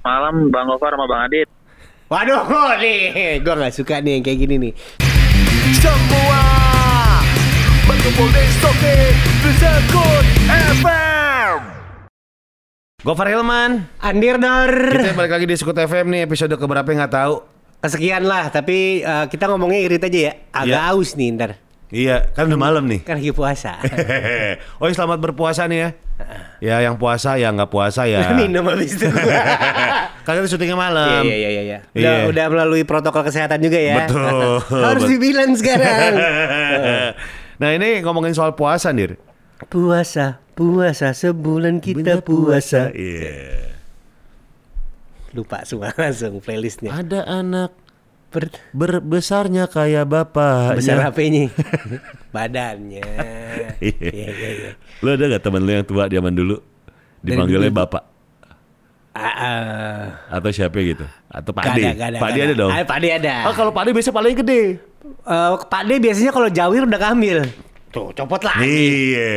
Malam Bang Gofar sama Bang Adit. Waduh, nih, gue nggak suka nih yang kayak gini nih. Semua berkumpul di Soke Sekut FM. Gofar Hilman. Andir Dor. Kita balik lagi di Sekut FM nih episode keberapa nggak tahu. Kesekian lah, tapi eh, kita ngomongnya irit aja ya. Agak Iya. aus nih ntar. Iya, kan udah malam nih. Kan lagi puasa. oh, selamat berpuasa nih ya. Ya, yang puasa ya nggak puasa ya. Minum habis itu. Kalian syutingnya malam. Iya, iya, iya, iya. Udah, Iya. udah melalui protokol kesehatan juga ya. Betul. Harus dibilang sekarang. nah ini ngomongin soal puasa nih. puasa, puasa sebulan kita puasa. Iya. Lupa semua langsung playlistnya. Ada anak Ber- berbesarnya kayak bapak. besar HP-nya. Badannya. Iya. Iya, iya, iya. Lu ada gak temen lu yang tua zaman dulu dipanggilnya dulu. bapak ah. atau siapa gitu? Atau Pak Gak Ade? ada, gak ada, Pak Ade gak ada dong. Ah, Pak Ade ada. Oh kalau Pak Ade biasa paling gede. Eh, Pak De biasanya kalau jawir udah kamil. Tuh, copot lagi. Iya.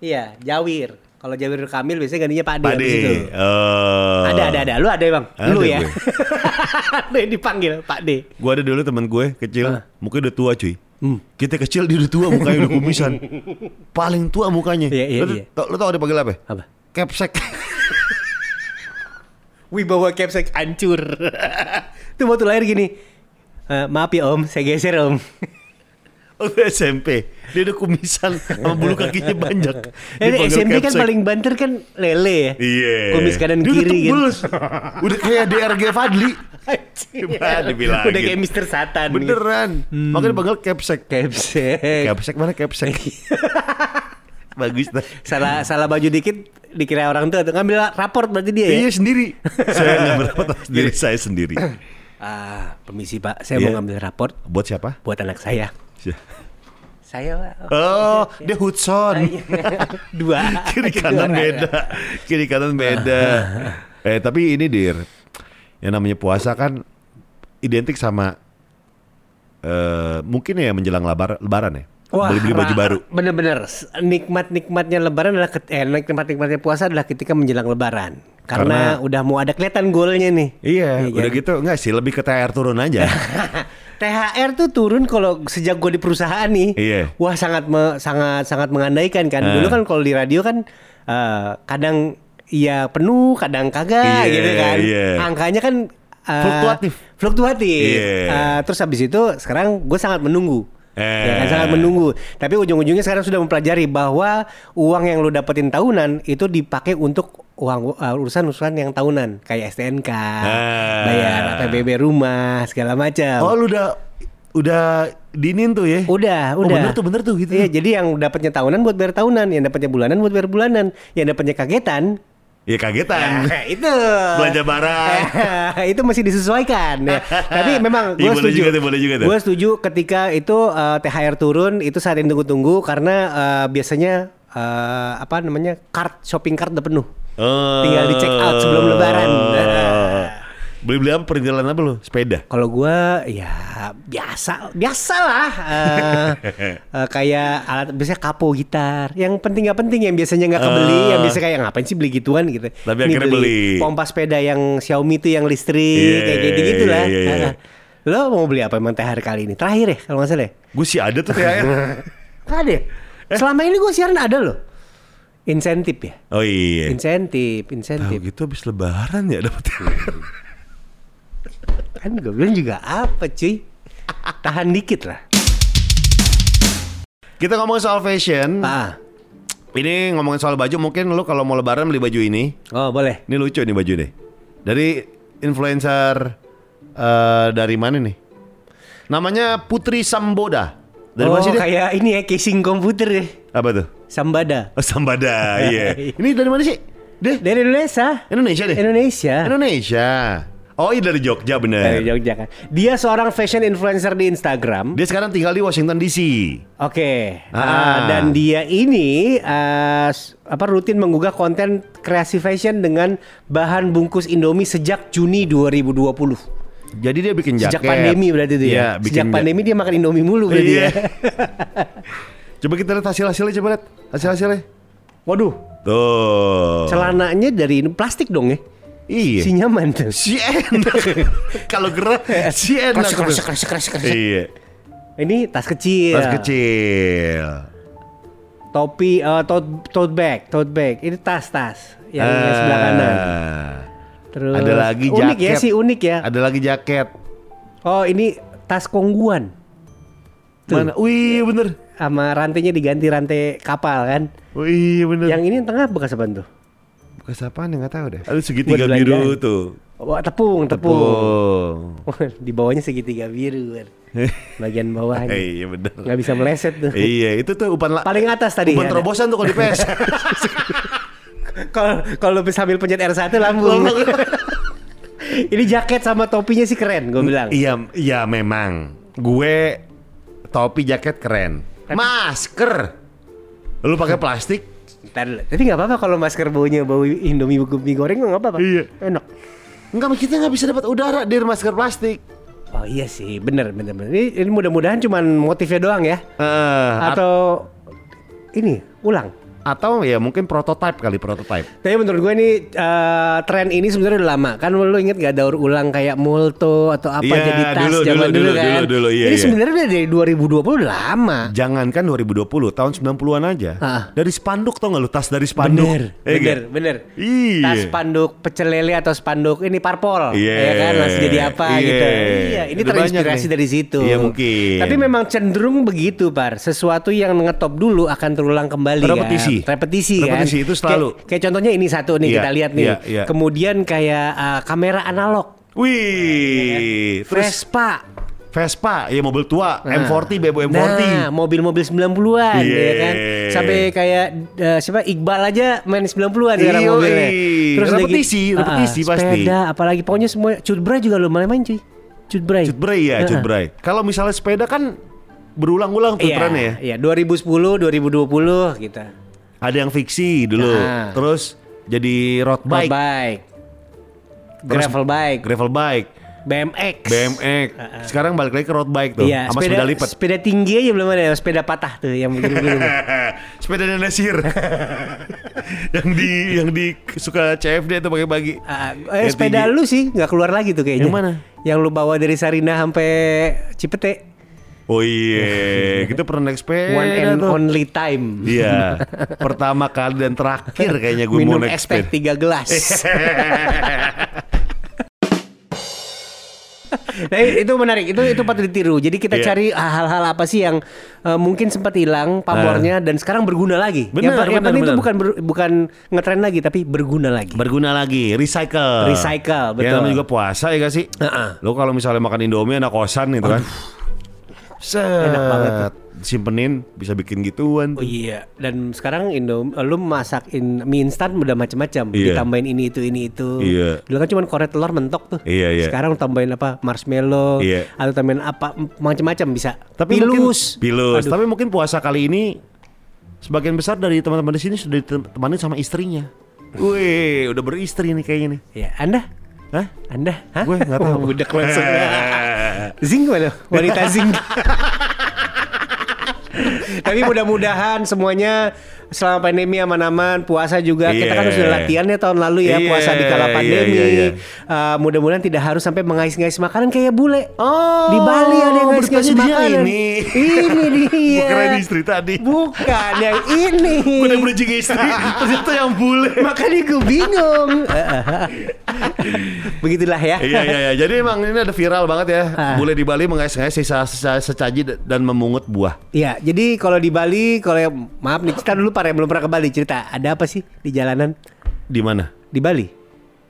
Iya, jawir. Kalau jawir udah kamil biasanya gantinya Pak De. Pak habis Ade. itu. Oh. Ada, ada, ada. Lu ada bang? Ada Lu ya? dipanggil Pak De. Gue ada dulu temen gue kecil, Ah. mukanya udah tua cuy. Hmm. Kita kecil dia udah tua mukanya udah kumisan. Paling tua mukanya. Iya, iya, lu, iya. Tau, lu tau dia panggil apa? Apa? Capsek. Wibawa capsek hancur. Itu waktu lahir gini. "Eh, maaf ya om, saya geser om. Waktu SMP dia udah kumisan sama bulu kakinya banyak. Ini SMP kan paling banter kan lele ya. Iya. Kumis kanan Dia kiri gitu. Udah kayak DRG Fadli. Coba dibilangin. Udah kayak Mister Satan. Beneran. Makanya dipanggil capsek. Capsek. Capsek mana capsek? Bagus dah. salah salah baju dikit dikira orang tua tuh ngambil raport berarti dia ya. Iya sendiri. saya nggak berapa sendiri saya sendiri. Ah, permisi Pak, saya Iya. mau ngambil raport Buat siapa? buat anak saya. Saya Pak. Oh, dia Hudson. dua. Kiri Dua kanan orang. beda. Kiri kanan beda. eh tapi ini dir, yang namanya puasa kan identik sama eh mungkin ya menjelang lebar, lebaran ya. Beli-beli baju ra- baru. Bener-bener. S- Nikmat-nikmatnya lebaran adalah ket- eh, nikmat-nikmatnya puasa adalah ketika menjelang lebaran. Karena, Karena- udah mau ada kelihatan golnya nih. Iya, Iya udah kan? gitu enggak sih lebih ke THR turun aja. THR tuh turun kalau sejak gue di perusahaan nih. Iya. Wah sangat me- sangat sangat mengandaikan kan. Eh. Dulu kan kalau di radio kan eh, kadang iya penuh, kadang kagak Iya, gitu kan. iya. Angkanya kan eh, Fluktuatif. Fluktuatif. Iya. Eh, terus habis itu sekarang gue sangat menunggu. Eh. Ya kan, sangat menunggu. Tapi ujung-ujungnya sekarang sudah mempelajari bahwa uang yang lu dapetin tahunan itu dipakai untuk uang uh, urusan-urusan yang tahunan kayak STNK, Ah. bayar APBB rumah segala macam. oh, lu udah udah dinin tuh ya? Udah, Oh, udah. bener tuh, bener tuh gitu. Iya, jadi yang dapatnya tahunan buat bayar tahunan, yang dapatnya bulanan buat bayar bulanan, yang dapatnya kagetan. Ya kagetan. Nah, itu Belanja barang. itu masih disesuaikan ya. Tapi memang gue boleh setuju. juga tuh, boleh juga tuh. Gue setuju ketika itu eh, THR turun itu saat yang tunggu-tunggu karena eh, biasanya eh, apa namanya card shopping card udah penuh. Oh. Tinggal di check out sebelum lebaran. Nah. Beli-beli apa perintilan apa lu? Sepeda. Kalau gua ya biasa, biasa lah. Eh, eh, kayak alat biasanya kapo gitar. Yang penting nggak penting yang biasanya nggak kebeli, Ah. yang biasa kayak ngapain sih beli gituan gitu. Tapi Ini akhirnya beli. Pompa sepeda yang Xiaomi itu yang listrik Iya, kayak gitu gitu lah. iya, iya. Lo mau beli apa emang THR kali ini? Terakhir ya kalau nggak salah. ya? Gue sih ada tuh THR. Ada. ya? Eh? Selama ini gua siaran ada loh. Insentif ya. oh iya. Insentif, Tahu insentif. gitu habis lebaran ya dapat THR. Kan gue bilang juga apa cuy? Tahan dikit lah. Kita ngomong soal fashion. Ah. Ini ngomongin soal baju, mungkin lu kalau mau lebaran beli baju ini. Oh boleh. Ini lucu nih baju nih. Dari influencer eh dari mana nih? Namanya Putri Samboda. Dari oh mana sih dia? kayak ini ya casing komputer ya. Apa tuh? Sambada. Oh, Sambada, iya. Ini dari mana sih? Deh, Dari Indonesia. Indonesia deh. Indonesia. Indonesia. Oh, iya dari Jogja bener. Dari Jogja kan. Dia seorang fashion influencer di Instagram. Dia sekarang tinggal di Washington DC. Oke. Ah. Ah, dan dia ini s- apa rutin menggugah konten kreasi fashion dengan bahan bungkus Indomie sejak Juni 2020. Jadi dia bikin jaket. Sejak pandemi berarti itu ya. bikin Sejak ja- pandemi dia makan Indomie mulu berarti Iya. ya. Coba kita lihat hasil-hasilnya coba lihat. Hasil-hasilnya. Waduh, Tuh. celananya dari plastik dong ya. Iya. Si nyaman tuh. Si enak. Kalau gerak si enak. Kresek, kresek, kresek, kresek. Iya. Ini tas kecil. Tas kecil. Topi, eh, tote, tote bag, tote bag. Ini tas-tas yang, yang sebelah kanan. Terus Ada lagi jaket. unik ya sih unik ya. Ada lagi jaket. Oh ini tas kongguan Tuh. Mana? Wih, bener. sama rantainya diganti rantai kapal kan. Wih, bener. Yang ini yang tengah bekas apa tuh? Bekas apaan ya nggak tahu deh. Aduh segitiga Buat biru belanjaan. tuh. Oh, tepung, tepung. Tepung. Di bawahnya segitiga biru kan. Bagian bawahnya. iya bener. nggak bisa meleset tuh. iya, itu tuh umpan la- Paling atas tadi. Umpan ada. terobosan tuh kalau di PS. Kalau kalau lu sambil pencet R1 lambung. ini jaket sama topinya sih keren, gue bilang. iya, iya memang. Gue topi jaket keren. Masker. Lu pakai plastik? Ntar dulu. Tapi nggak apa-apa kalau masker baunya bau Indomie mie goreng nggak apa-apa. Iya. Enak. Enggak, kita nggak bisa dapat udara dari masker plastik. Oh iya sih, bener bener bener. Ini, ini mudah-mudahan cuman motifnya doang ya. At- Atau ini ulang. Atau ya mungkin prototype kali prototype. Tapi menurut gue ini eh, tren ini sebenarnya udah lama. Kan lu inget gak daur ulang kayak Molto atau apa Iya, jadi tas dulu, zaman dulu, dulu, dulu, kan. dulu, dulu, iya, ini iya. sebenarnya dari 2020 udah lama. Jangankan 2020, tahun 90-an aja. Ah. Dari spanduk tau gak lu tas dari spanduk? Bener, Eh, bener, gak? bener. Iya. Tas spanduk pecel lele atau spanduk ini parpol, Iya. ya kan langsung jadi apa Iya. gitu. Iya, ini terinspirasi dari situ. Iya, mungkin. Tapi memang cenderung begitu, par. Sesuatu yang ngetop dulu akan terulang kembali Repetisi. kan. Repetisi kan. Repetisi itu selalu. Kayak, kayak contohnya ini satu nih Iya, kita lihat nih. iya, iya. Kemudian kayak uh, kamera analog, Wih, terus Vespa. Vespa, ya mobil tua, Nah. M40, Bebo M40. Nah, mobil-mobil 90-an Iya. ya kan. Sampai kayak eh, siapa Iqbal aja main 90-an sekarang Iya, mobilnya. iya. udah Repetisi, gitu- repetisi Ah, pasti. Sepeda apalagi pokoknya semua Cudbray juga lo main main cuy. Cudbray. Cutbray ya, Heeh. Cutbray. Kalau misalnya sepeda kan berulang-ulang tuh Iya, trennya ya. Iya, 2010, 2020 kita. Ada yang fiksi dulu, Nah. terus jadi road Road bike, bike. Terus Gravel bike, gravel bike, BMX. BMX. Sekarang balik lagi ke road bike tuh, Iya, sama sepeda, sepeda lipat. sepeda tinggi aja belum ada, sepeda patah tuh yang begini-begini. sepeda Nasir. yang di yang di suka CFD tuh pakai bagi. Ah, eh, sepeda lu sih nggak keluar lagi tuh kayaknya. Yang mana? Yang lu bawa dari Sarina sampai Cipete. Oh iya, kita pernah naik sepeda One and tuh. only time. Iya, pertama kali dan terakhir kayaknya gue mau Minum naik es teh sepeda. tiga gelas. nah itu menarik, itu itu patut ditiru. Jadi kita Iya. cari hal-hal apa sih yang eh, mungkin sempat hilang pamornya dan sekarang berguna lagi. Benar, yang, yang benar, penting itu bukan ber- bukan ngetren lagi tapi berguna lagi. Berguna lagi, recycle. Recycle, betul. Ya namanya juga puasa ya gak sih? Heeh. Lo kalau misalnya makan Indomie anak kosan gitu kan. Set. Enak banget tuh. Simpenin bisa bikin gituan Oh tuh. iya, dan sekarang Indo lu masak in, mie instan udah macam-macam. Iya. Ditambahin ini itu ini itu. Iya. Dulu kan cuma korek telur mentok tuh. Iya, iya. Sekarang tambahin apa? Marshmallow Iya. atau tambahin apa macam-macam bisa. Tapi pilus. mungkin, pilus. Aduh. Tapi mungkin puasa kali ini sebagian besar dari teman-teman di sini sudah ditemani sama istrinya. Wih, udah beristri nih kayaknya nih. Ya, Anda? Hah? Anda? Hah? Gue nggak tahu. Oh, budak zing mana? Wanita zing. Tapi mudah-mudahan semuanya selama pandemi aman-aman, puasa juga kita kan Iya. sudah latihan ya tahun lalu ya Iya, puasa di kala iya, pandemi. iya, iya. Uh, mudah-mudahan tidak harus sampai mengais-ngais makanan kayak bule. Oh, di Bali ada yang ngais-ngais makanan. ini. Ini dia. Kirain istri tadi. Bukan yang ini. Udah bridging istri, ternyata yang bule. Makanya gue bingung. Begitulah ya. iya iya iya. Jadi emang ini ada viral banget ya. Ah. Bule di Bali mengais-ngais sisa, sisa secaji dan memungut buah. Iya, jadi kalau di Bali, kalau maaf nih kita dulu para yang belum pernah ke Bali cerita, ada apa sih di jalanan Di mana? di Bali?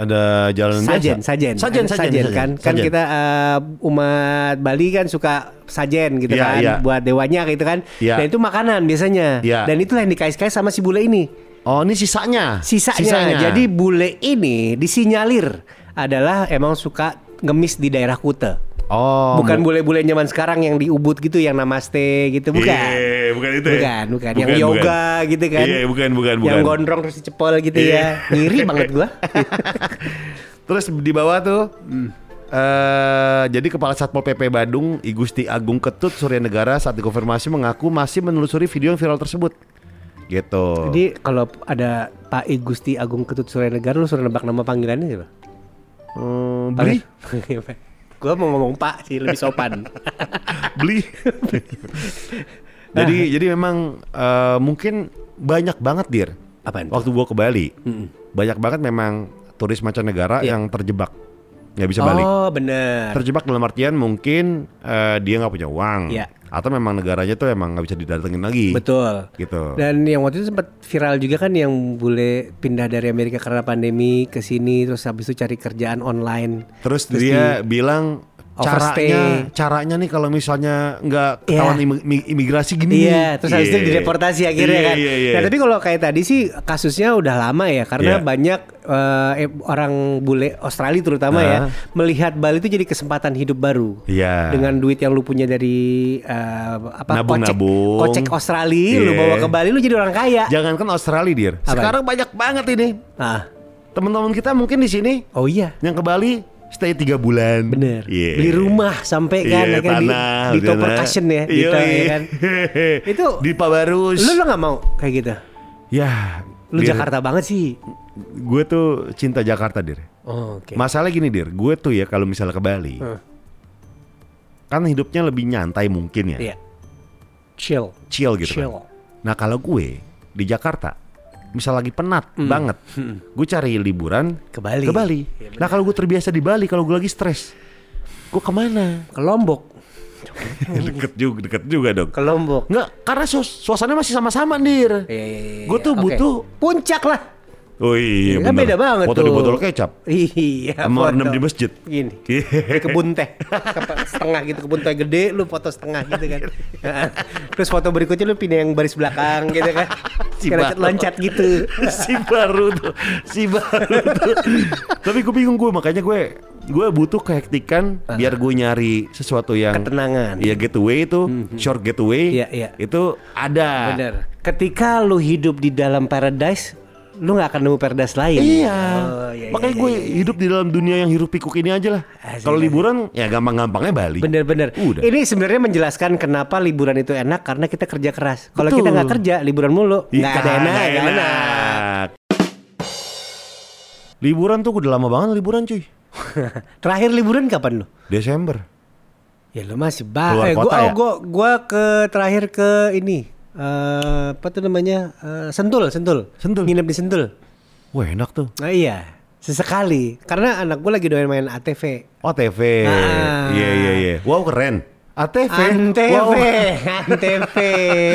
Ada jalan Sajen, biasa? sajen, sajen, Ada sajen, kan, kan sajen. kita eh, umat Bali kan suka sajen gitu Iya, kan, iya. buat dewanya gitu kan. Iya. Dan itu makanan biasanya. Iya. Dan itulah yang dikais-kais sama si bule ini. Oh ini sisanya. Sisanya. Jadi bule ini disinyalir adalah emang suka ngemis di daerah Kute. Oh bukan bule-bule zaman sekarang yang di Ubud gitu yang namaste gitu bukan. Iya, bukan itu ya? Bukan, bukan. Yang yoga gitu kan. Iya, bukan, bukan, Yang bukan. gondrong terus dicepol gitu Iya. ya. Ngiri banget gua. Terus di bawah tuh eh, jadi Kepala Satpol PP Bandung Igusti Agung Ketut Surya Negara saat dikonfirmasi mengaku masih menelusuri video yang viral tersebut. Gitu. Jadi kalau ada Pak I Gusti Agung Ketut Surya Negara lu suruh nebak nama panggilannya siapa? Hmm, beli, Gue mau ngomong Pak sih lebih sopan. beli. jadi jadi memang eh, mungkin banyak banget dir. Apaan tuh? Waktu gua ke Bali, banyak banget memang turis mancanegara Iya. yang terjebak nggak bisa balik. Oh bener. Terjebak dalam artian mungkin eh, dia nggak punya uang, Iya. Atau memang negaranya tuh emang nggak bisa didatengin lagi. Betul. Gitu. Dan yang waktu itu sempat viral juga kan yang bule pindah dari Amerika karena pandemi ke sini terus habis itu cari kerjaan online. Terus, dia bilang overstay. caranya caranya nih kalau misalnya nggak ketahuan Iya. imi- imi- imigrasi gini. Iya, terus habis itu Iya. dideportasi akhirnya Iya, kan. Iya, iya. Nah, tapi kalau kayak tadi sih kasusnya udah lama ya karena Iya. banyak eh, orang bule Australia terutama ya Ah. melihat Bali itu jadi kesempatan hidup baru. Iya. Dengan duit yang lu punya dari eh, apa Nabung-nabung. kocek, kocek Australia lu Iya. bawa ke Bali lu jadi orang kaya. Jangankan Australia, dir. Apa? Sekarang banyak banget ini. Ah. Teman-teman kita mungkin di sini Oh iya. yang ke Bali stay tiga bulan. Bener. Iya. Beli rumah sampai kan, Iya, ya kan, di, tanah, di top tanah. percussion ya, di Yoi. to- ya kan. Itu di Pabarus. Lu lu nggak mau kayak gitu? Ya, Lu Dir, Jakarta banget sih. Gue tuh cinta Jakarta, dir. Oh, oke. Masalah gini, dir. Gue tuh ya kalau misalnya ke Bali, Hmm. kan hidupnya lebih nyantai mungkin ya, Iya. Chill. chill gitu. Chill. Kan. Nah kalau gue di Jakarta, misal lagi penat banget, gue cari liburan Hmm. Ke Bali. ke Bali. Iya, nah kalau gue terbiasa di Bali, kalau gue lagi stres, gue ke mana? Ke Lombok. deket juga, deket juga dong. Ke Lombok. Nggak, karena suas- suasananya masih sama-sama, dir. Iya, iya, iya, Gue tuh oke. butuh puncak lah. Oh iya, kan bener. beda banget Foto tuh. di botol kecap. Iya. Sama foto. rendam di masjid. Gini. Di kebun teh. Setengah gitu kebun teh gede lu foto setengah gitu kan. Terus foto berikutnya lu pindah yang baris belakang gitu kan. Si baru. loncat gitu. si baru tuh, si baru tuh. Tapi gue bingung gue, makanya gue gue butuh kehektikan biar gue nyari sesuatu yang Ketenangan. Iya getaway itu, short getaway. Iya, iya. Itu ada. Bener. Ketika lu hidup di dalam paradise, lu nggak akan nemu paradise lain. Iya. Oh, iya, Makanya iya, gue iya, iya. hidup di dalam dunia yang hiruk pikuk ini aja lah. Asik, Kalau asik. liburan ya gampang-gampangnya Bali. Bener-bener. Udah. Ini sebenarnya menjelaskan kenapa liburan itu enak karena kita kerja keras. Kalau kita nggak kerja, liburan mulu, Ih, nggak ada enak, nggak enak. Liburan tuh udah lama banget liburan cuy. Terakhir liburan kapan lu? Desember. Ya lu masih Keluar bah. Eh, gua, kota oh, ya? gua, gua ke terakhir ke ini. Eh apa tuh namanya? Eh, Sentul, Sentul. Sentul. Nginep di Sentul. Wah enak tuh. Nah, iya. Sesekali. Karena anak gua lagi doyan main ATV. Oh TV. Ah. Iya iya iya. Wow keren. ATV. Antv, Wow. Antv.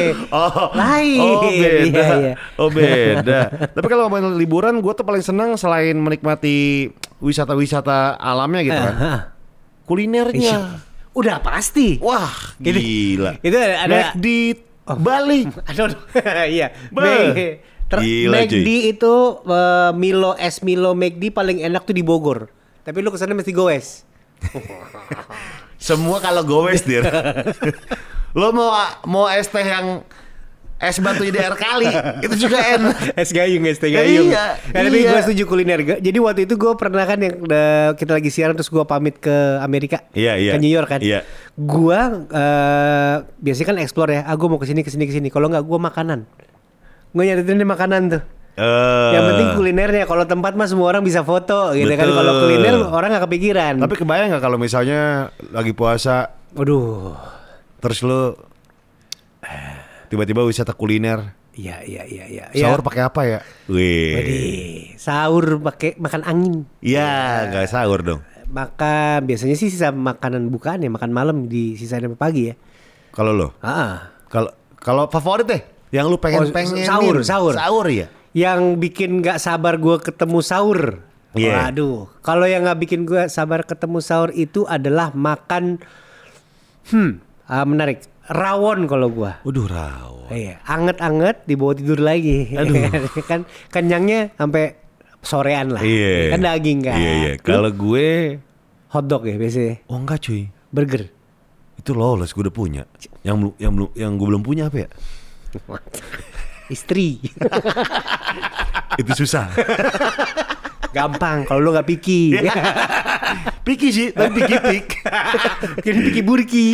Oh, Lain. Oh beda. Iya, iya. Oh beda. Tapi kalau ngomongin liburan, gue tuh paling senang selain menikmati wisata-wisata alamnya gitu kan. Ah, ah. Kulinernya. Udah pasti. Wah, Itu- gila. itu ada- ada- Mac di Bali. Aduh, iya. Meg- ter- Gila, McD cuy. itu eh, Milo es Milo McD paling enak tuh di Bogor. Tapi lu ke sana mesti goes. Semua kalau gowes dir. Lo mau mau es teh yang es batu di air kali itu juga enak. es gayung, es teh gayung. Iya, Nah, tapi iya. gue setuju kuliner. Jadi waktu itu gue pernah kan yang kita lagi siaran terus gue pamit ke Amerika, Iya, iya. ke New York kan. Iya. Gue eh, biasanya kan explore ya. Ah gue mau ke sini ke sini ke sini. Kalau nggak gue makanan. Gue nyaritin di makanan tuh. Eh, Yang penting kulinernya. Kalau tempat mah semua orang bisa foto gitu kan. Betul. Kalau kuliner orang nggak kepikiran. Tapi kebayang nggak kalau misalnya lagi puasa Waduh. terus lo eh, tiba-tiba wisata kuliner Iya iya iya iya. sahur pakai apa ya? Wih. Widih, sahur pakai makan angin. Iya, nggak sahur dong. Makan biasanya sih sisa makanan bukaan ya, makan malam di sisa sampai pagi ya. Kalau lo, Ah. kalau kalau favorit deh, yang lu pengen Oh, pengen sahur, sahur. sahur ya. Yang bikin nggak sabar gua ketemu sahur. Iya. Waduh, kalau yang nggak bikin gua sabar ketemu sahur itu adalah makan hmm, ah, menarik. Rawon kalau gua. Waduh raw. Iya, anget-anget dibawa tidur lagi. Aduh. kan kenyangnya sampai sorean lah. Iya. Kan daging kan. Iya iya. Kalau gue, hotdog ya biasanya. oh enggak cuy. Burger. Itu lawless gue udah punya. Yang belum yang belum yang gue belum punya apa ya? Istri. Itu susah. Gampang kalau lu nggak piki. Piki sih, tapi piki pik. Kira piki burki.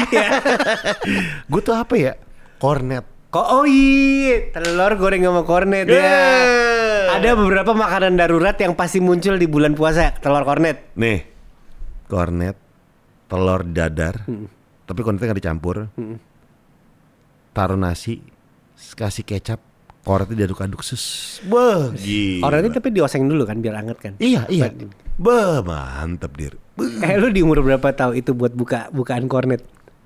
gue tuh apa ya? Kornet. Kok oh iya, telur goreng sama kornet ya. Yeah. Ada beberapa makanan darurat yang pasti muncul di bulan puasa, telur kornet. Nih, kornet, telur dadar, Hmm. tapi kornetnya nggak dicampur. Taruh nasi, kasih kecap, kornetnya diaduk-aduk sus. Wah, gila. Kornetnya tapi dioseng dulu kan biar anget kan. Iya, iya. Bah, mantep dir. Beuh. Eh lu di umur berapa tahu itu buat buka bukaan kornet?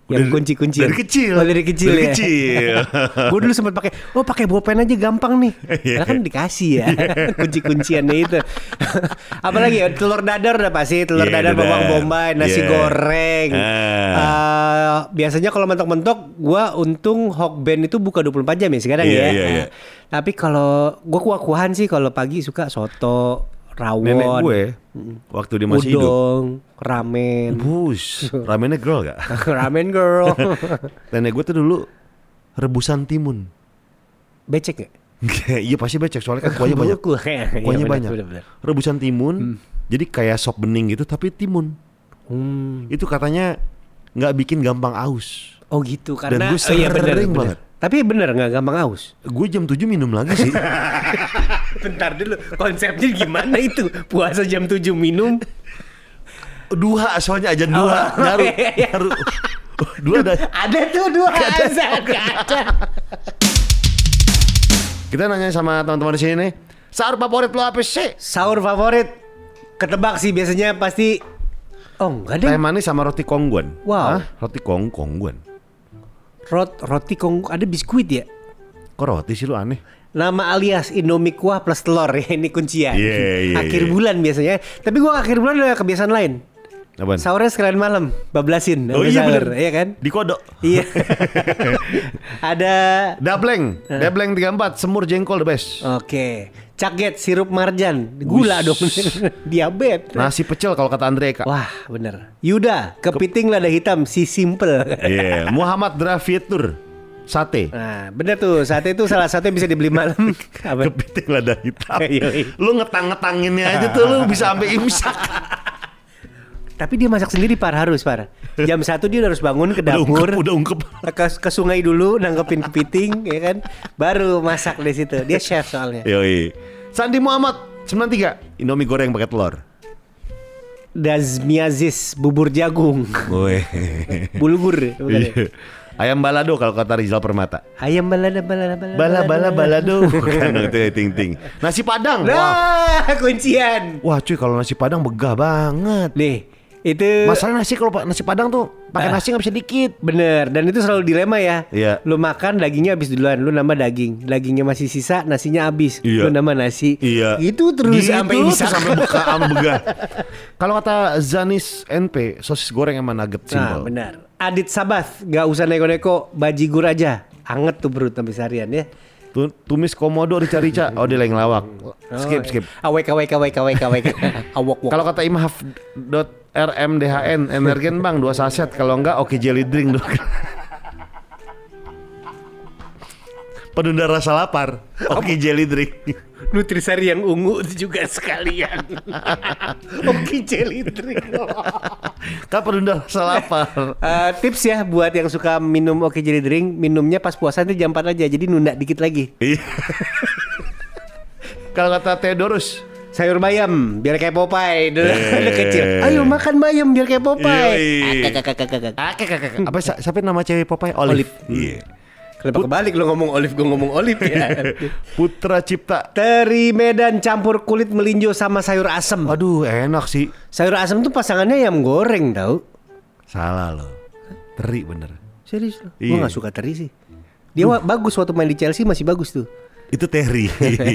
Yang Dari- kunci-kunci. dari kecil. Oh, dari kecil Dari ya. kecil. gue dulu sempat pakai, oh pakai bolpen aja gampang nih. Iya. Karena kan dikasih ya kunci-kunciannya itu. Apalagi ya telur dadar udah pasti telur Iya, dadar bawang bombay, nasi Iya. goreng. Ah. Eh, biasanya kalau mentok-mentok gua untung Hokben itu buka 24 jam ya sekarang Iya, ya. iya, iya. Tapi kalau gua kuah-kuahan sih kalau pagi suka soto, rawon, Nenek gue, waktu dia masih hidup, udong, ramen. bus, ramennya girl gak? ramen girl. Nenek gue tuh dulu rebusan timun. Becek gak? iya pasti becek soalnya kan kuahnya banyak. Kuahnya Kuahnya Iya, banyak. Rebusan timun, jadi kayak sop bening gitu tapi timun. Hmm. Itu katanya nggak bikin gampang aus. Oh gitu Dan karena gue oh iya, bener, sering bener. banget. Tapi bener nggak gampang aus. Gue jam 7 minum lagi sih. Bentar dulu, konsepnya gimana itu? Puasa jam 7 minum? dua soalnya ajan dua, Oh, nyaru, iya, iya. nyaru. Dua ada. Ada tuh dua azan, nggak ada. Kita nanya sama teman-teman di sini nih. Sahur favorit lo apa sih? Sahur favorit? Ketebak sih biasanya pasti Oh enggak deh Teh manis sama roti kongguan. Wow. Hah? Roti kong kongguan. Rot, Roti kong ada biskuit ya? Kok roti sih lu aneh? Nama alias Indomie kuah plus telur ya ini kuncian. Iya, iya, akhir bulan biasanya. Tapi gua akhir bulan ada kebiasaan lain. Apaan? Sahurnya sekalian malam, bablasin. Oh iya sahur, bener. Iya kan? Di kodok. Iya. ada Dableng. Dableng 34, semur jengkol the best. Oke. Caget sirup marjan, gula Wush. dong. Diabetes. Nasi pecel kalau kata Andre Kak. Wah, bener. Yuda, kepiting lada hitam si simple. Iya, Muhammad Drafitur, sate. Nah, bener tuh. Sate itu salah satu yang bisa dibeli malam. Kepiting lada hitam. Yoi. lu ngetang-ngetanginnya aja tuh lu bisa sampai imsak. Tapi dia masak sendiri par harus par. Jam satu dia harus bangun ke Udah dapur. ungkep, udah ungkep. ke, ke sungai dulu nangkepin kepiting ya kan baru masak di situ dia chef soalnya Yoi. Sandi Muhammad 93, Indomie goreng pakai telur. Dazmiazis bubur jagung Woi. bulgur ya? Iya. Ayam balado kalau kata Rizal Permata. ayam balada balada balada Bala bala balado. Bukan itu ya, ting ting. Nasi Padang. Wah. nah kuncian Wah cuy kalau nasi Padang begah banget. nih itu Masalah nasi kalau nasi Padang tuh pakai Ah. nasi nggak bisa dikit. bener dan itu selalu dilema ya Iya. lu makan dagingnya habis duluan lu nambah daging dagingnya masih sisa nasinya habis Iya. lu nambah nasi Iya. itu terus Gitu sampai imsak. sampai buka sampai begah. Kalau kata Zanis NP, sosis goreng sama nugget Nah simpel. benar Adit Sabath Gak usah neko-neko Bajigur aja Anget tuh perut sampai seharian ya Tu- Tumis komodo rica-rica. Oh dia lagi ngelawak. Skip Oh, skip. Awek awek awek awek awek Awok wok Kalau kata Imhaf dot RMDHN Energen Bang dua saset kalau enggak oke jelly drink dua. Penunda rasa lapar. Oke jelly drink. Nutrisari yang ungu itu juga sekalian Oke jelly drink kan penunda rasa lapar. Eh, Tips ya buat yang suka minum Oke jelly drink Minumnya pas puasa nanti jam 4 aja Jadi nunda dikit lagi Iya. Kalau kata Theodorus, Sayur bayam Biar kayak Popeye Dulu Eh. dulu kecil Ayo makan bayam Biar kayak Popeye kek. apa siapa nama cewek Popeye? Olive. Olive. Iya. Kenapa kebalik lo ngomong olive Gue ngomong olive ya Putra Cipta. Teri Medan campur kulit melinjo sama sayur asem. Aduh, enak sih. Sayur asem tuh pasangannya ayam goreng tau. Salah loh. Teri bener. Serius. Iya. Gue gak suka teri sih. Dia wa- bagus waktu main di Chelsea masih bagus tuh. Itu Terry.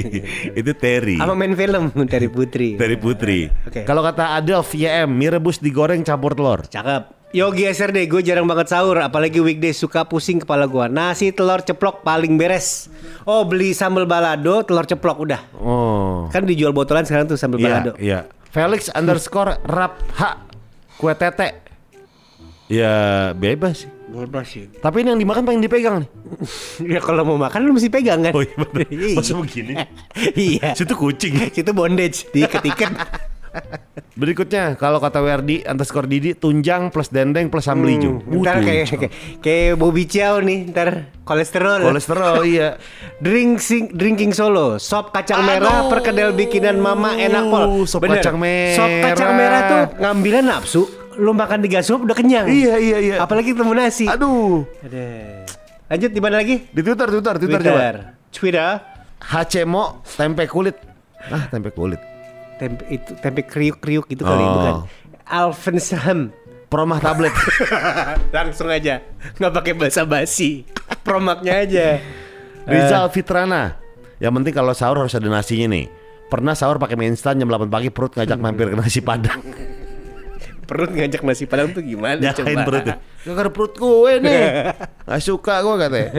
itu Terry. Sama main film Teri Putri. Terry Putri. Oke. Kalau kata Adelf YM, mie rebus digoreng campur telur. Cakep. Yogi SRD, gue jarang banget sahur, apalagi weekday suka pusing kepala gue. Nasi telur ceplok paling beres. Oh beli sambal balado, telur ceplok udah. Oh. Kan dijual botolan sekarang tuh sambal Iya, balado. iya. Felix underscore rap H kue tete. Ya bebas sih. Bebas sih. Tapi ini yang dimakan pengen dipegang nih. ya kalau mau makan lu mesti pegang kan. Oh iya bener. Iya. Masa begini? iya. Situ kucing. Situ bondage diikat-ikat. Berikutnya kalau kata Werdi underscore Didi tunjang plus dendeng plus sambal hijau. Hmm, ntar kayak, kayak kayak Bobby Chow nih, ntar kolesterol. kolesterol iya. Drinking, drinking solo, sop kacang Aduh. merah, perkedel bikinan mama enak pol. Sop Bener. kacang Sop kacang merah. merah tuh ngambilnya nafsu. Lu makan tiga suap udah kenyang. Iya iya iya. Apalagi ketemu nasi. Aduh. Ada. Lanjut di mana lagi? Di Twitter Twitter Twitter, coba. Twitter. Hacemo tempe kulit. Ah tempe kulit. Tempe itu tempe kriuk-kriuk gitu kali Oh. bukan. Alvin Sam. Promah tablet. Langsung aja. nggak pakai basa-basi. Promaknya aja. Rizal Eh. Fitrana. Yang penting kalau sahur harus ada nasinya nih. Pernah sahur pakai mie instan jam 8 pagi perut ngajak mampir ke nasi padang. Perut ngajak nasi padang tuh gimana Nyalain coba? perut. Gak ada perut gue nih. Gak suka gue katanya.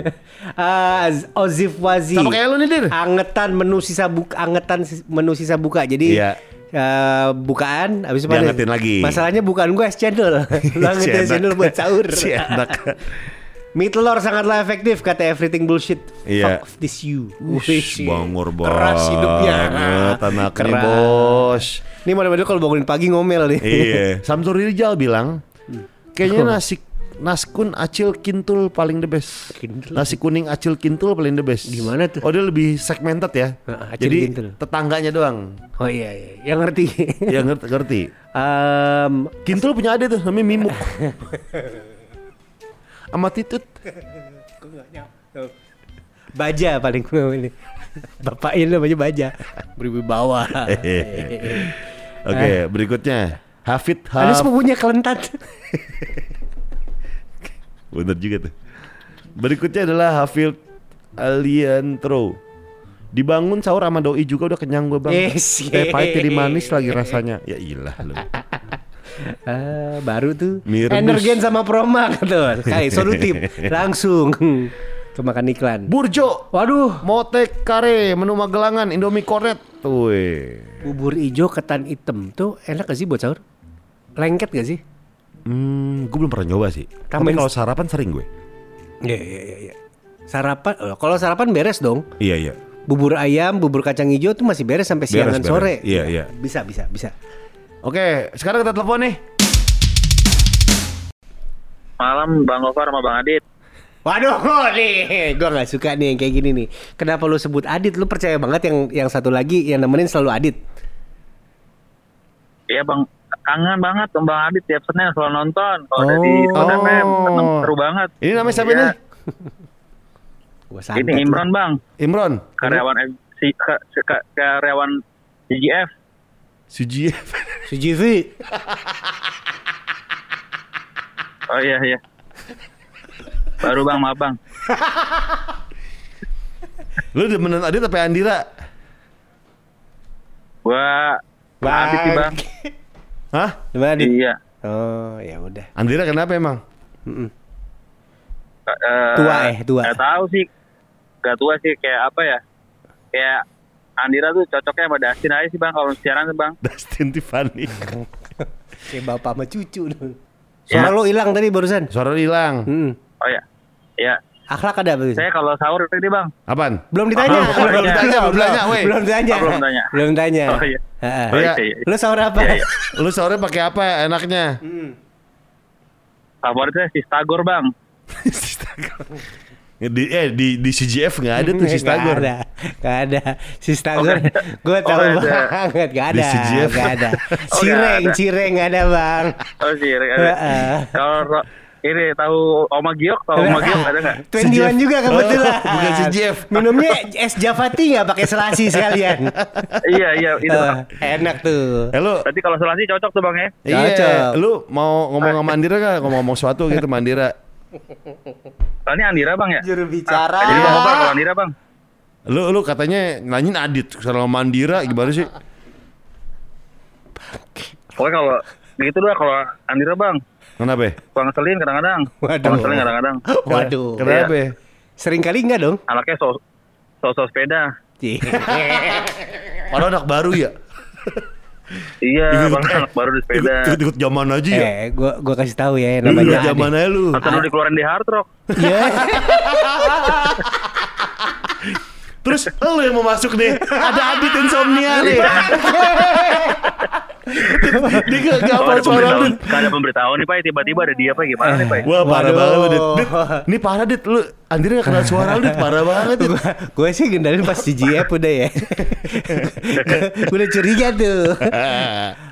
Z- Ozif Wazi. Sama kayak lu nih Dir. Angetan menu sisa buka, angetan menu sisa buka. Jadi Iya. eh, bukaan habis itu lagi. Masalahnya bukan gue es cendol. Lu angetin es cendol buat sahur. Si enak. Mie telur sangatlah efektif kata everything bullshit. Iya. Fuck this you. Ush, bangor Keras hidupnya. banget anaknya Keras. bos. Ini model-model kalau bangunin pagi ngomel nih. iya. Samsur Rijal bilang, kayaknya nasi naskun acil kintul paling the best. Kintul. Nasi kuning acil kintul paling the best. Gimana tuh? Oh dia lebih segmented ya. Ah, acil Jadi kintul. tetangganya doang Oh iya, iya. yang ngerti. yang ngerti. ngerti. Em, Kintul punya ada tuh namanya Mimuk. Sama Titut. Baja paling ini. Bapaknya namanya Baja. Berwibawa. Oke, berikutnya Hafid Ada Haf. sepupunya kelentat. Bener juga tuh. Berikutnya adalah Hafid Aliantro. Dibangun sahur sama doi juga udah kenyang gue bang. Yes. Teh pahit jadi manis lagi rasanya. Ya ilah lu. Ah, baru tuh. Mie rebus. Energen sama Promak tuh. Kayak solutif. Langsung kemakan iklan. Burjo. Waduh, Motek kare, menu Magelangan, Indomie kornet. Tuh. weh. bubur ijo ketan hitam tuh enak gak sih buat sahur? Lengket gak sih? Hmm, gue belum pernah nyoba sih. Tapi Tambahin- kalau sarapan sering gue. Iya, iya, iya. iya. Sarapan, kalau sarapan beres dong. Iya iya. Bubur ayam, bubur kacang hijau tuh masih beres sampai Beres, siangan beres. sore. Iya, iya. Bisa, bisa, bisa. Oke, sekarang kita telepon nih. Malam Bang Gofar sama Bang Adit. Waduh, nih, gue nggak suka nih yang kayak gini nih. Kenapa lu sebut Adit? Lu percaya banget yang yang satu lagi yang nemenin selalu Adit. Iya Bang, kangen banget sama Bang Adit tiap Senin selalu nonton. Kalau ada di Oh. Soda FM, seneng seru banget. Ini namanya siapa Iya. nih? Gua Ini Imron Bang, Imron. karyawan ka- karyawan CGF. Suji. CGV. Oh iya iya. Baru Bang, maaf Bang. Lu demenan Adit apa Andira? Gua Bang Adit sih Bang. Hah? Gimana Adit? Iya. Oh, ya udah. Andira kenapa emang? Eh, Tua eh, tua. Gak tahu sih. Gak tua sih kayak apa ya? Kayak Andira tuh cocoknya sama Dustin aja sih Bang kalau siaran tuh Bang. Dustin Tiffany. Kayak bapak sama cucu dong. Ya. Suara lo hilang tadi barusan. Suara hilang. Mm. Oh ya. Ya, Akhlak ada barusan. saya kalau sahur tadi Bang. Apaan? Belum ditanya, Oh, belum ditanya, belum ditanya, weh. Belum ditanya. Oh, belum tanya. Belum tanya. Oh, iya. Heeh. Oh, Iya. iya, iya. Lu sahur apa? Iya, iya. Lu sore pakai apa enaknya? Favoritnya si Stagor Bang. di eh di di CGF nggak ada tuh si Stagor. Gak ada, gak ada. Si Stagor, Oh, nggak ada. gue Oh, tahu nggak ada. banget, gak Di ada, CGF. gak ada. Oh, nggak Cireng, ada. cireng gak ada bang. Oh. Heeh. Kalau ini tahu Oma Giok, tahu Oma Giok ada nggak? Twenty one juga kebetulan. Oh, bukan CGF. Minumnya es Javati nggak pakai selasi sekalian. iya iya itu. Enak tuh. Eh lu Berarti kalau selasi cocok tuh bang ya? Iya, lu mau ngomong sama Mandira gak? Ngomong-ngomong sesuatu gitu Mandira. Ini Andira bang ya? Juru bicara. Jadi bang kalau Andira bang. Lu lu katanya nanyain Adit sama Mandira gimana sih? Pokoknya kalau begitu dah kalau Andira bang. Kenapa? ya? Suka ngeselin kadang-kadang. Waduh. Suka ngeselin kadang-kadang. Waduh. Kenapa? ya? Sering kali enggak dong? Anaknya so so, so sepeda. Padahal anak baru ya. Iya bang anak baru di sepeda. Ikut, ikut zaman aja ya. eh, gua gua kasih tahu ya namanya. ikut zaman aja lu. Atau lu dikeluarin di hard rock. Iya. Terus lu yang mau masuk nih. Ada Adit insomnia nih. Dia gak, gak apa ada suara pemberitahuan, lu. nggak ada pemberitahuan nih Pak, tiba-tiba ada dia Pak, gimana nih Pak? Wah parah banget lu Dit. Dit, Ini parah Dit. Lu Andri gak kenal suara lu Dit. Parah banget Dit. Gue sih ngendalin pas CGF udah ya. udah curiga tuh.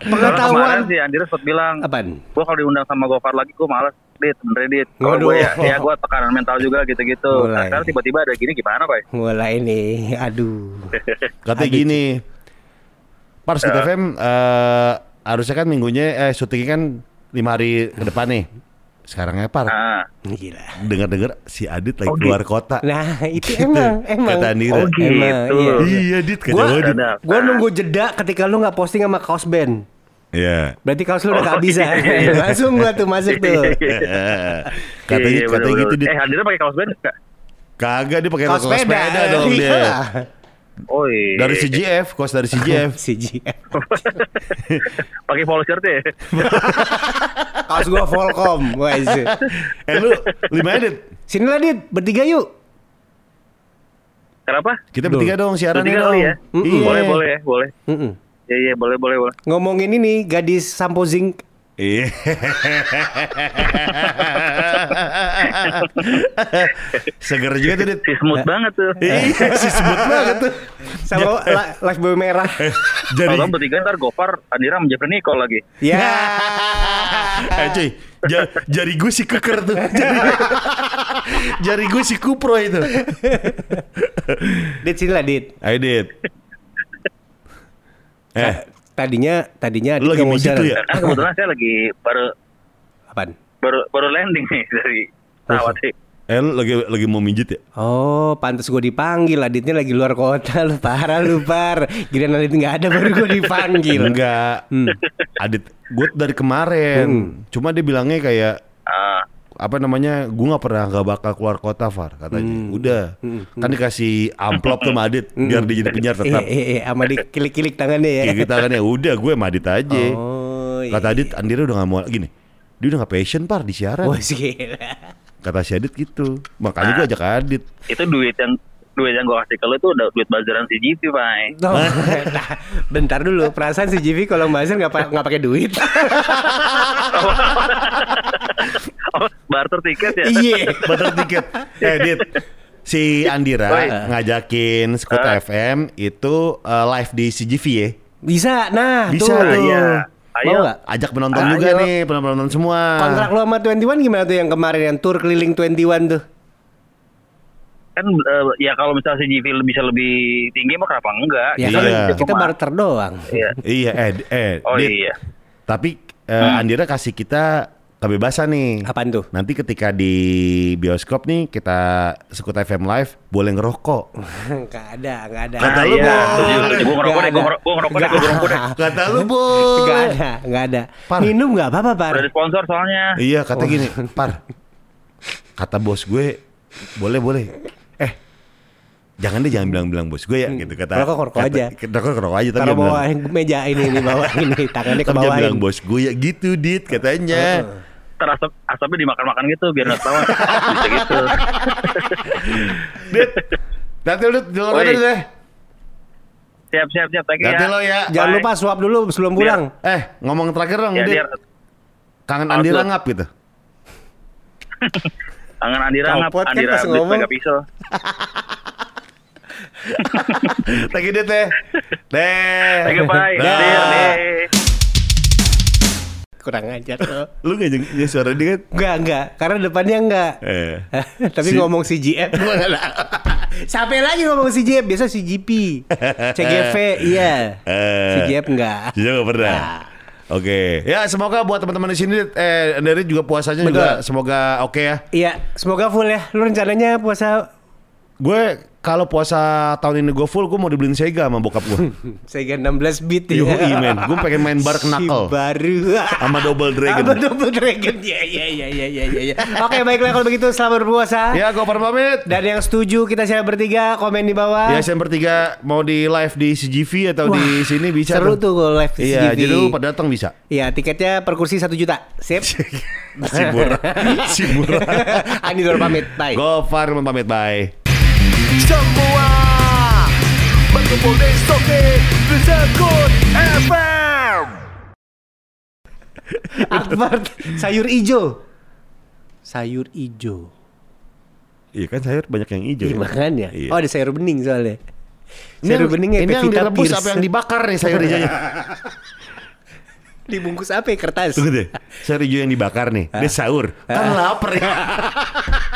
Pengetahuan kemarin si Andira sempat bilang, apaan? gue kalau diundang sama Gofar lagi gue malas dit. Bener dit. Kalau gue ya, ya gue tekanan mental juga gitu-gitu. Nah, sekarang tiba-tiba ada gini gimana pak? Mulai nih, aduh. Katanya gini Pars kita FM eh, Harusnya kan minggunya Eh syutingnya kan lima hari ke depan nih Sekarang ya Par nah Gila. Dengar-dengar si Adit lagi Oh, keluar kota Nah, itu emang, emang. Kata Andira Oh, gitu. Emang, iya. Iya Dit kata Gua, gua, Dit Ada. gua nunggu jeda ketika lu nggak posting sama kaos band. Iya Berarti kaos lu udah Oh, kehabisan. iya. Langsung gua tuh masuk tuh. Katanya Iya, katanya bener-bener. gitu Dit eh Andira pakai kaos band nggak Kagak dia pakai Kaos kaos sepeda dong dia Iya. Oh iya Dari CGF Kaos dari CGF CGF. pakai polo shirt ya Kaos gua Volcom. Wah, itu. Eh lu lima Adit Sini lah Dit, bertiga yuk. kenapa Kita bertiga dong siaran Bertiga nih kali dong ya Iya boleh boleh ya boleh Mm-mm. iya iya boleh boleh boleh Ngomongin ini gadis Sampo Zinc. Iya. Seger juga tuh, Dit. si smooth banget tuh Iya, si sebut banget tuh. Sama la- live boy merah. Jadi, kalau bertiga ntar Gofar Andira Jeffrey Nicole lagi Ya. eh cuy, ja- jari gue si keker tuh. Jari, jari gue si kupro itu. Dit sini lah Dit. Ayo, Dit. Eh, Tadinya tadinya Lu lagi mau mijit jalan. tuh ya? kan kebetulan saya lagi baru Apaan? baru baru landing nih dari pesawat sih eh lu lagi lagi mau mijit ya? Oh, pantas gue dipanggil. Aditnya lagi luar kota. Lu parah lu par. Giliran Adit nggak ada baru gue dipanggil. Enggak. Hmm. Adit, gue dari kemarin. Cuma dia bilangnya kayak ah apa namanya gue nggak pernah nggak bakal keluar kota Far katanya Hmm. udah kan dikasih amplop tuh sama Adit biar dia jadi penyiar tetap Eh, eh, eh, sama dikilik-kilik tangannya ya. kayak kita kan ya udah gue sama Adit aja Oh, iya. kata Adit Andira udah nggak mau gini dia udah nggak passion par di siaran Wah, gila. kata si Adit gitu makanya gue ajak Adit itu duit yang duit yang gue kasih ke lu itu udah duit bazaran si GP pak Oh, nah, bentar dulu. Perasaan si JV kalau buzzer nggak nggak pakai duit. barter tiket ya Iya. batal tiket eh Dit si Andira Oi. ngajakin Skut Ah. FM itu eh, live di CGV ya Bisa. Nah, Bisa tuh. tuh. Iya. Mau Ayo. nggak? ajak penonton Ayo. juga nih penonton semua Kontrak lu sama 21 gimana tuh yang kemarin yang tour keliling 21 tuh? kan eh, ya kalau misalnya GP bisa lebih tinggi mah kenapa enggak Ya Iya. kita barter doang. iya iya eh eh oh Dit. iya Tapi eh, Andira kasih kita kebebasan nih. Apaan tuh? Nanti ketika di bioskop nih kita Sekut FM live boleh ngerokok. Enggak ada, enggak ada. Kata lu, iya. Setuju. Gua ngerokok deh, gua ada. ngerokok- gua ngerokok deh, gua ngerokok deh. Kata lu boy. Enggak ada, enggak ada. Par. Minum enggak apa-apa, Par. udah ada sponsor soalnya Iya kata gini, par. Kata bos gue, boleh boleh. Eh, jangan deh jangan bilang-bilang bos gue ya gitu kata. Rokok, rokok kata- aja. Rokok rokok aja tapi bilang. meja ini di bawah ini, tangannya ke bawah. bilang bos gue ya gitu dit katanya. Terasap asapnya dimakan-makan gitu biar nggak ketahuan bisa gitu Dit, nanti lu dulu deh. siap siap siap thank you Nanti ya lo ya. Jangan Bye. lupa suap dulu sebelum pulang. Eh, ngomong terakhir dong, ya Dit. biar Kangen Outlook. Andira ngap gitu. tangan Andira ngap Copot kan Andira pas beli ngomong. mega pisau Thank you, Dit deh. Deh. thank you bye Dah. Kurang ajar tuh. Lu gak ya suara dia kan? Enggak, enggak. Karena depannya enggak. Eh. Tapi Si- ngomong CGF nggak tahu. Sampai lagi ngomong CGF, biasa CGP. CGV, iya. Eh. CGF enggak. Juga gak pernah. Nah. Oke, ya semoga buat teman-teman di sini, eh dari juga puasanya juga Betul. semoga oke ya. Iya, semoga full ya. Lu rencananya puasa Gue kalau puasa tahun ini gue full, gue mau dibeliin Sega sama bokap gue. Sega 16 bit ya. Yoi men, gue pengen main bar Si knuckle baru. sama Double Dragon. Sama Double Dragon. Ya, ya, ya, ya, ya, ya, ya. Oke, baiklah kalau begitu selamat berpuasa. Ya, gue pamit. Dan yang setuju kita share bertiga komen di bawah. Ya, yang bertiga mau di live di CGV atau di Wah, sini bisa Seru tuh kalau live di Iya, CGV. jadi lu pada datang bisa. Iya, tiketnya per kursi 1 juta. Sip. si murah, si murah. Dor pamit. Bye. Gofar pamit, bye. Semua berkumpul di Soke The Sekut FM Akbar sayur ijo. Sayur ijo. Iya kan sayur banyak yang hijau. Iya, makanya. Iya. Oh ada sayur bening soalnya. Ini Sayur yang, beningnya ini yang direbus Pierce. apa yang dibakar nih sayur hijaunya? Dibungkus apa ya kertas? Tunggu deh. Sayur hijau yang dibakar nih. Dia sahur. Kan lapar ya.